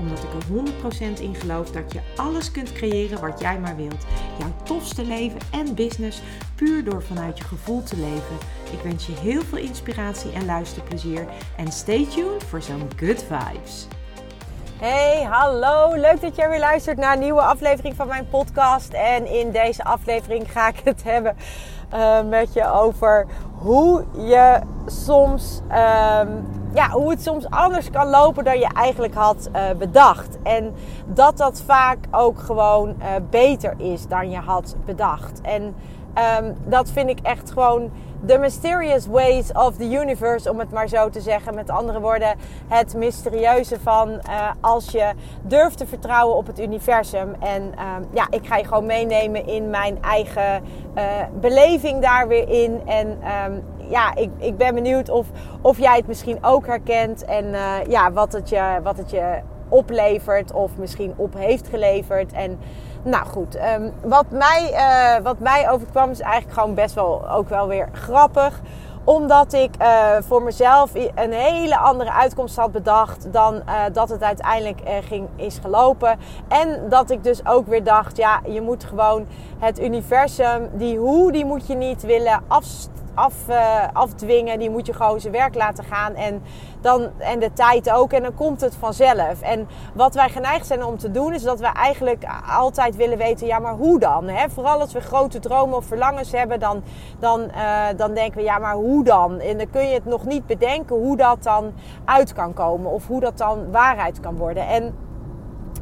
Omdat ik er 100% in geloof dat je alles kunt creëren wat jij maar wilt. Jouw tofste leven en business puur door vanuit je gevoel te leven. Ik wens je heel veel inspiratie en luisterplezier. En stay tuned voor zo'n good vibes. Hey, hallo. Leuk dat jij weer luistert naar een nieuwe aflevering van mijn podcast. En in deze aflevering ga ik het hebben uh, met je over hoe je soms, um, ja, hoe het soms anders kan lopen dan je eigenlijk had uh, bedacht. En dat dat vaak ook gewoon uh, beter is dan je had bedacht. En um, dat vind ik echt gewoon The Mysterious Ways of the Universe, om het maar zo te zeggen. Met andere woorden, het mysterieuze van uh, als je durft te vertrouwen op het universum. En um, ja, ik ga je gewoon meenemen in mijn eigen beleving daar weer in. En um, ja, ik, ik ben benieuwd of, of jij het misschien ook herkent. En uh, ja, wat het je, wat het je oplevert of misschien op heeft geleverd. En nou goed, um, wat, mij, uh, wat mij overkwam is eigenlijk gewoon best wel ook wel weer grappig omdat ik uh, voor mezelf een hele andere uitkomst had bedacht dan dat het uiteindelijk ging, is gelopen. En dat ik dus ook weer dacht, ja, je moet gewoon het universum, die hoe, die moet je niet willen afstellen af, uh, afdwingen. Die moet je gewoon zijn werk laten gaan. En, dan, en de tijd ook. En dan komt het vanzelf. En wat wij geneigd zijn om te doen, is dat we eigenlijk altijd willen weten: ja, maar hoe dan? Hè? Vooral als we grote dromen of verlangens hebben, dan, dan, uh, dan denken we: ja, maar hoe dan? En dan kun je het nog niet bedenken hoe dat dan uit kan komen. Of hoe dat dan waarheid kan worden. En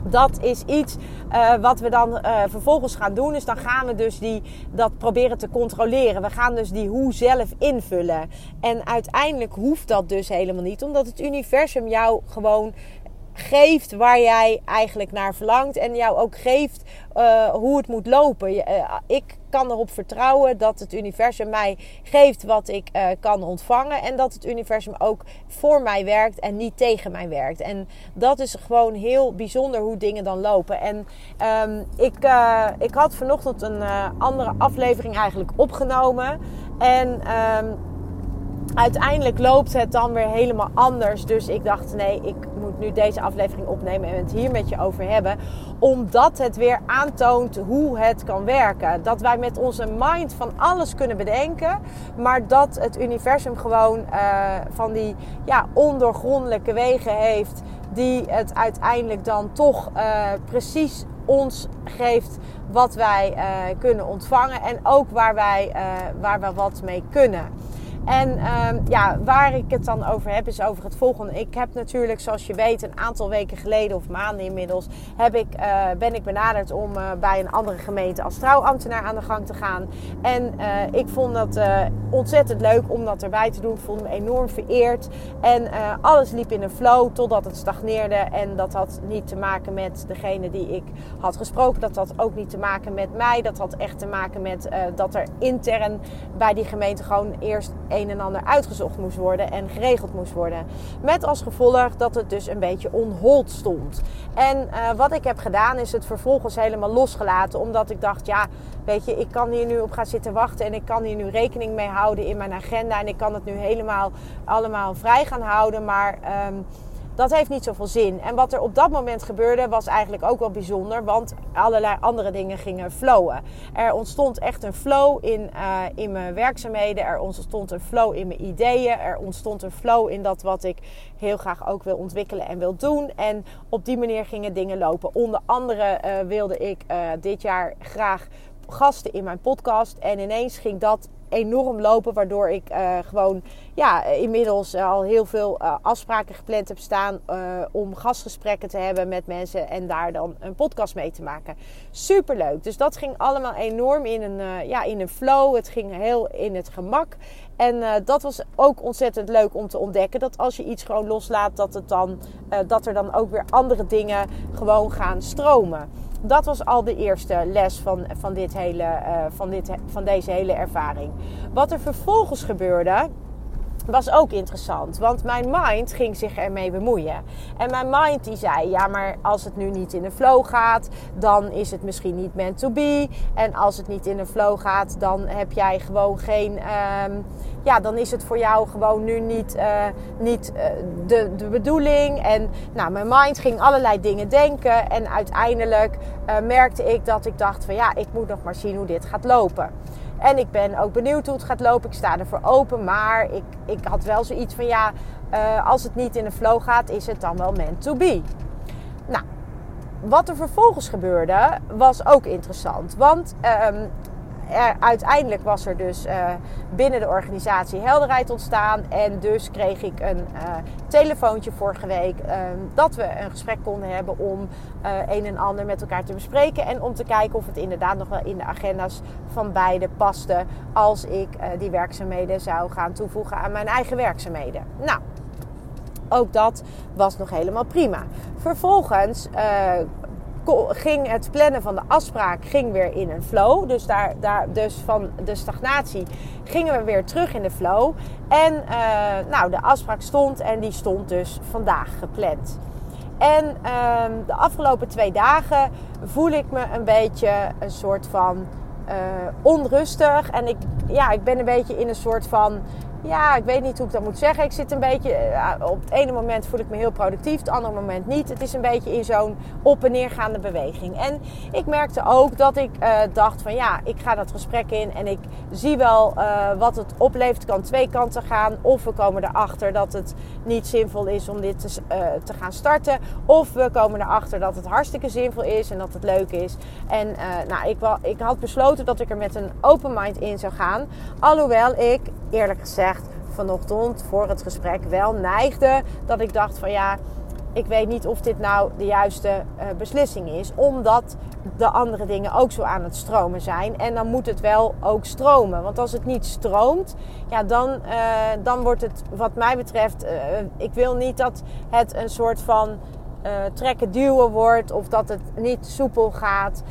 dat is iets uh, wat we dan uh, vervolgens gaan doen. Dus dan gaan we dus die, dat proberen te controleren. We gaan dus die hoe zelf invullen. En uiteindelijk hoeft dat dus helemaal niet. Omdat het universum jou gewoon geeft waar jij eigenlijk naar verlangt. En jou ook geeft uh, hoe het moet lopen. Uh, ik kan erop vertrouwen dat het universum mij geeft wat ik uh, kan ontvangen. En dat het universum ook voor mij werkt en niet tegen mij werkt. En dat is gewoon heel bijzonder hoe dingen dan lopen. En um, ik, ik had vanochtend een andere aflevering eigenlijk opgenomen. En um, uiteindelijk loopt het dan weer helemaal anders. Dus ik dacht, nee, ik moet nu deze aflevering opnemen en het hier met je over hebben. Omdat het weer aantoont hoe het kan werken. Dat wij met onze mind van alles kunnen bedenken. Maar dat het universum gewoon uh, van die ja, ondoorgrondelijke wegen heeft. Die het uiteindelijk dan toch uh, precies ons geeft wat wij uh, kunnen ontvangen. En ook waar wij, waar we wat mee kunnen. En um, ja, waar ik het dan over heb, is over het volgende. Ik heb natuurlijk, zoals je weet, een aantal weken geleden of maanden inmiddels, heb ik, uh, ben ik benaderd om uh, bij een andere gemeente als trouwambtenaar aan de gang te gaan. En uh, ik vond dat ontzettend leuk om dat erbij te doen. Ik voelde me enorm vereerd. En alles liep in een flow totdat het stagneerde. En dat had niet te maken met degene die ik had gesproken. Dat had ook niet te maken met mij. Dat had echt te maken met dat er intern bij die gemeente gewoon eerst een en ander uitgezocht moest worden en geregeld moest worden. Met als gevolg dat het dus een beetje onhold stond. En uh, wat ik heb gedaan is het vervolgens helemaal losgelaten. Omdat ik dacht, ja, weet je, ik kan hier nu op gaan zitten wachten. En ik kan hier nu rekening mee houden in mijn agenda. En ik kan het nu helemaal allemaal vrij gaan houden. Maar... Um, dat heeft niet zoveel zin. En wat er op dat moment gebeurde was eigenlijk ook wel bijzonder, want allerlei andere dingen gingen flowen. Er ontstond echt een flow in, uh, in mijn werkzaamheden, er ontstond een flow in mijn ideeën, er ontstond een flow in dat wat ik heel graag ook wil ontwikkelen en wil doen. En op die manier gingen dingen lopen. Onder andere uh, wilde ik uh, dit jaar graag gasten in mijn podcast. En ineens ging dat enorm lopen. Waardoor ik uh, gewoon ja, inmiddels al heel veel uh, afspraken gepland heb staan. Om gastgesprekken te hebben met mensen. En daar dan een podcast mee te maken. Super leuk. Dus dat ging allemaal enorm in een, ja, in een flow. Het ging heel in het gemak. En dat was ook ontzettend leuk om te ontdekken. Dat als je iets gewoon loslaat, dat, het dan, dat er dan ook weer andere dingen gewoon gaan stromen. Dat was al de eerste les van, van, dit hele, uh, van, dit, van deze hele ervaring. Wat er vervolgens gebeurde, was ook interessant. Want mijn mind ging zich ermee bemoeien. En mijn mind die zei: Ja, maar als het nu niet in de flow gaat, dan is het misschien niet meant to be. En als het niet in de flow gaat, dan heb jij gewoon geen. Ehm, ja, dan is het voor jou gewoon nu niet, uh, niet uh, de, de bedoeling. En nou, mijn mind ging allerlei dingen denken. En uiteindelijk uh, merkte ik dat ik dacht: van ja, ik moet nog maar zien hoe dit gaat lopen. En ik ben ook benieuwd hoe het gaat lopen. Ik sta ervoor open. Maar ik, ik had wel zoiets van ja, uh, als het niet in de flow gaat, is het dan wel meant to be. Nou, wat er vervolgens gebeurde, was ook interessant. Want um, uiteindelijk was er dus uh, binnen de organisatie helderheid ontstaan. En dus kreeg ik een uh, telefoontje vorige week uh, dat we een gesprek konden hebben om een en ander met elkaar te bespreken. En om te kijken of het inderdaad nog wel in de agenda's van beide paste als ik die werkzaamheden zou gaan toevoegen aan mijn eigen werkzaamheden. Nou. Ook dat was nog helemaal prima. Vervolgens ging het plannen van de afspraak ging weer in een flow. Dus, daar, daar, dus van de stagnatie gingen we weer terug in de flow. En uh, nou, de afspraak stond en die stond dus vandaag gepland. En uh, de afgelopen twee dagen voel ik me een beetje een soort van uh, onrustig. En ik, ja, ik ben een beetje in een soort van ja, ik weet niet hoe ik dat moet zeggen. Ik zit een beetje, eh, op het ene moment voel ik me heel productief, het andere moment niet. Het is een beetje in zo'n op- en neergaande beweging. En ik merkte ook dat ik uh, dacht van ja, ik ga dat gesprek in en ik zie wel uh, wat het oplevert. Kan twee kanten gaan. Of we komen erachter dat het niet zinvol is om dit te, te gaan starten. Of we komen erachter dat het hartstikke zinvol is en dat het leuk is. En nou, ik, ik had besloten dat ik er met een open mind in zou gaan. Alhoewel ik, eerlijk gezegd, vanochtend voor het gesprek wel neigde dat ik dacht van ja, ik weet niet of dit nou de juiste uh, beslissing is, omdat de andere dingen ook zo aan het stromen zijn. En dan moet het wel ook stromen. Want als het niet stroomt, ja, dan, uh, dan wordt het, wat mij betreft, uh, ik wil niet dat het een soort van trekken duwen wordt of dat het niet soepel gaat.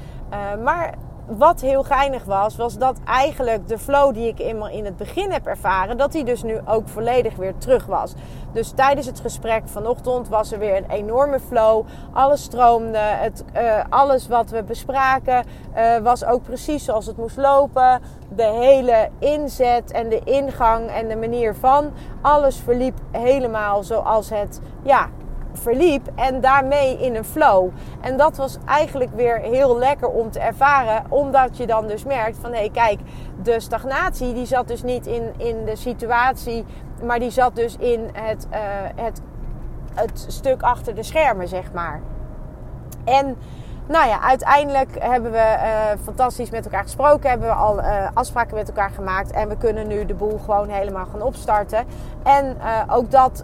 maar wat heel geinig was, was dat eigenlijk de flow die ik in het begin heb ervaren, dat die dus nu ook volledig weer terug was. Dus tijdens het gesprek vanochtend was er weer een enorme flow. Alles stroomde. Het, uh, alles wat we bespraken uh, was ook precies zoals het moest lopen. De hele inzet en de ingang en de manier van. Alles verliep helemaal zoals het ja, verliep en daarmee in een flow. En dat was eigenlijk weer heel lekker om te ervaren, omdat je dan dus merkt van hé hey, kijk, de stagnatie die zat dus niet in, in de situatie, maar die zat dus in het, uh, het, het stuk achter de schermen, zeg maar. En nou ja, uiteindelijk hebben we uh, fantastisch met elkaar gesproken. Hebben we al uh, afspraken met elkaar gemaakt. En we kunnen nu de boel gewoon helemaal gaan opstarten. En uh, ook dat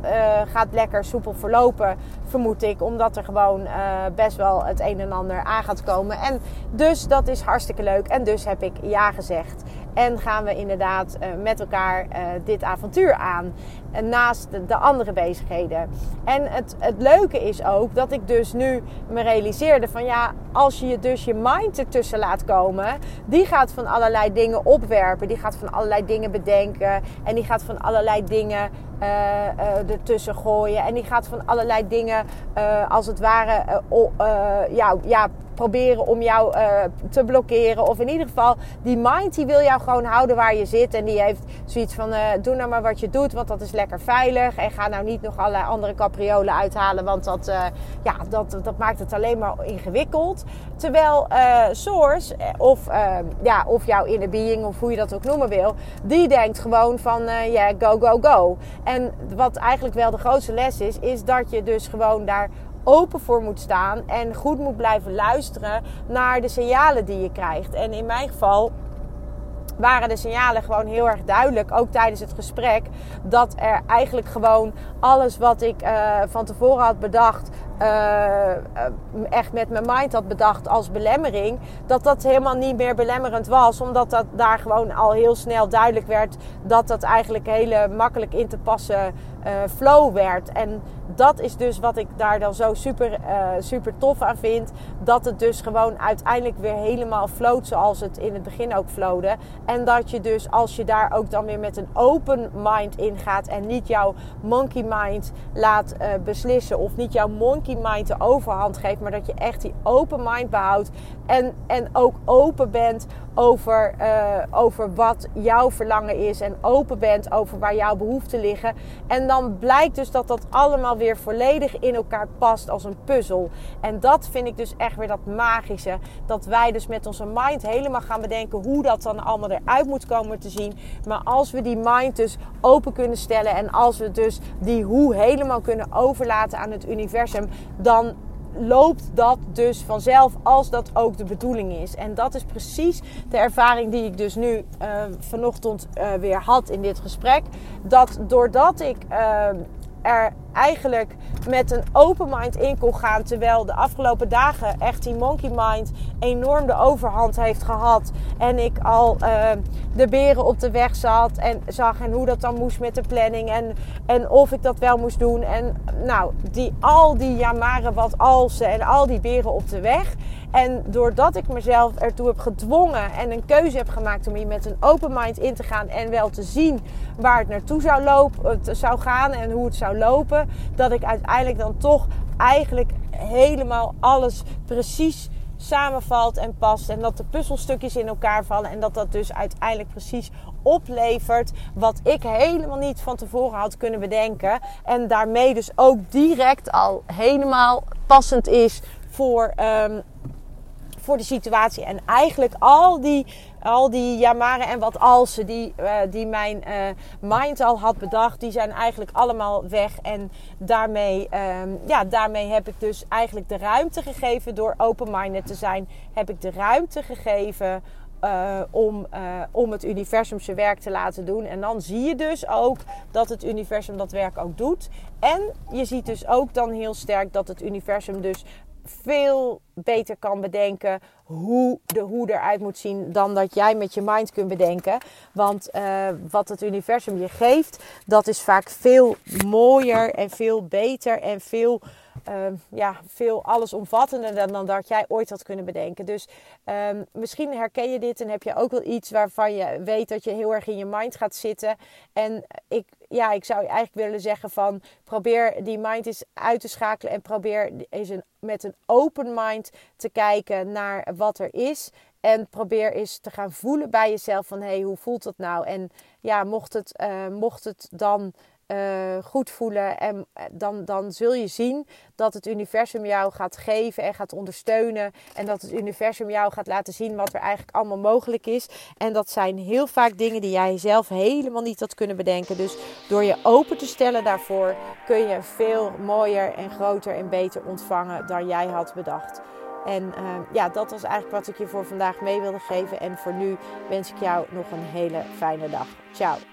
gaat lekker soepel verlopen, vermoed ik. Omdat er gewoon best wel het een en ander aan gaat komen. En dus dat is hartstikke leuk. En dus heb ik ja gezegd. En gaan we inderdaad met elkaar dit avontuur aan naast de andere bezigheden. En het, het leuke is ook dat ik dus nu me realiseerde van ja, als je dus je mind ertussen laat komen, die gaat van allerlei dingen opwerpen, die gaat van allerlei dingen bedenken en die gaat van allerlei dingen uh, uh, ertussen gooien en die gaat van allerlei dingen als het ware ja, ja, proberen om jou uh, te blokkeren. Of in ieder geval, die mind die wil jou gewoon houden waar je zit. En die heeft zoiets van, uh, doe nou maar wat je doet, want dat is lekker veilig. En ga nou niet nog allerlei andere capriolen uithalen, want dat, uh, ja, dat, dat maakt het alleen maar ingewikkeld. Terwijl Source, of, ja, of jouw inner being, of hoe je dat ook noemen wil, die denkt gewoon van, ja, go, go, go. En wat eigenlijk wel de grootste les is, is dat je dus gewoon daar open voor moet staan en goed moet blijven luisteren naar de signalen die je krijgt. En in mijn geval waren de signalen gewoon heel erg duidelijk, ook tijdens het gesprek, dat er eigenlijk gewoon alles wat ik uh, van tevoren had bedacht, uh, echt met mijn mind had bedacht als belemmering, dat dat helemaal niet meer belemmerend was, omdat dat daar gewoon al heel snel duidelijk werd dat dat eigenlijk hele makkelijk in te passen flow werd. En dat is dus wat ik daar dan zo super, super tof aan vind. Dat het dus gewoon uiteindelijk weer helemaal floot zoals het in het begin ook flowde. En dat je dus als je daar ook dan weer met een open mind in gaat en niet jouw monkey mind laat beslissen of niet jouw monkey mind de overhand geeft, maar dat je echt die open mind behoudt en, en ook open bent over, over wat jouw verlangen is. En open bent over waar jouw behoeften liggen. En dan blijkt dus dat dat allemaal weer volledig in elkaar past als een puzzel. En dat vind ik dus echt weer dat magische. Dat wij dus met onze mind helemaal gaan bedenken hoe dat dan allemaal eruit moet komen te zien. Maar als we die mind dus open kunnen stellen. En als we dus die hoe helemaal kunnen overlaten aan het universum. Dan loopt dat dus vanzelf als dat ook de bedoeling is. En dat is precies de ervaring die ik dus nu uh, vanochtend uh, weer had in dit gesprek. Dat doordat ik uh, er eigenlijk met een open mind in kon gaan. Terwijl de afgelopen dagen echt die monkey mind enorm de overhand heeft gehad. En ik al uh, de beren op de weg zat en zag en hoe dat dan moest met de planning. En, en of ik dat wel moest doen. En nou, die, al die jamaren wat alsen en al die beren op de weg. En doordat ik mezelf ertoe heb gedwongen en een keuze heb gemaakt om hier met een open mind in te gaan en wel te zien waar het naartoe zou, lopen, het zou gaan en hoe het zou lopen, dat ik uiteindelijk dan toch eigenlijk helemaal alles precies samenvalt en past. En dat de puzzelstukjes in elkaar vallen. En dat dat dus uiteindelijk precies oplevert wat ik helemaal niet van tevoren had kunnen bedenken. En daarmee dus ook direct al helemaal passend is voor um, voor de situatie. En eigenlijk al die, al die jamaren en wat alsen die, uh, die mijn uh, mind al had bedacht, die zijn eigenlijk allemaal weg. En daarmee, um, ja, daarmee heb ik dus eigenlijk de ruimte gegeven door open-minded te zijn. Heb ik de ruimte gegeven uh, om, om het universum zijn werk te laten doen. En dan zie je dus ook dat het universum dat werk ook doet. En je ziet dus ook dan heel sterk dat het universum dus veel beter kan bedenken hoe de hoe eruit moet zien dan dat jij met je mind kunt bedenken. Want uh, wat het universum je geeft, dat is vaak veel mooier en veel beter en veel uh, ja, veel allesomvattender dan, dan dat jij ooit had kunnen bedenken. Dus um, misschien herken je dit en heb je ook wel iets waarvan je weet dat je heel erg in je mind gaat zitten. En ik, ja, ik zou eigenlijk willen zeggen van probeer die mind eens uit te schakelen en probeer eens een, met een open mind te kijken naar wat er is. En probeer eens te gaan voelen bij jezelf van hé, hey, hoe voelt dat nou? En ja, mocht het, uh, mocht het dan uh, goed voelen. En eh, dan, dan zul je zien dat het universum jou gaat geven en gaat ondersteunen. En dat het universum jou gaat laten zien wat er eigenlijk allemaal mogelijk is. En dat zijn heel vaak dingen die jij zelf helemaal niet had kunnen bedenken. Dus door je open te stellen daarvoor kun je veel mooier en groter en beter ontvangen dan jij had bedacht. En uh, ja, dat was eigenlijk wat ik je voor vandaag mee wilde geven. En voor nu wens ik jou nog een hele fijne dag. Ciao.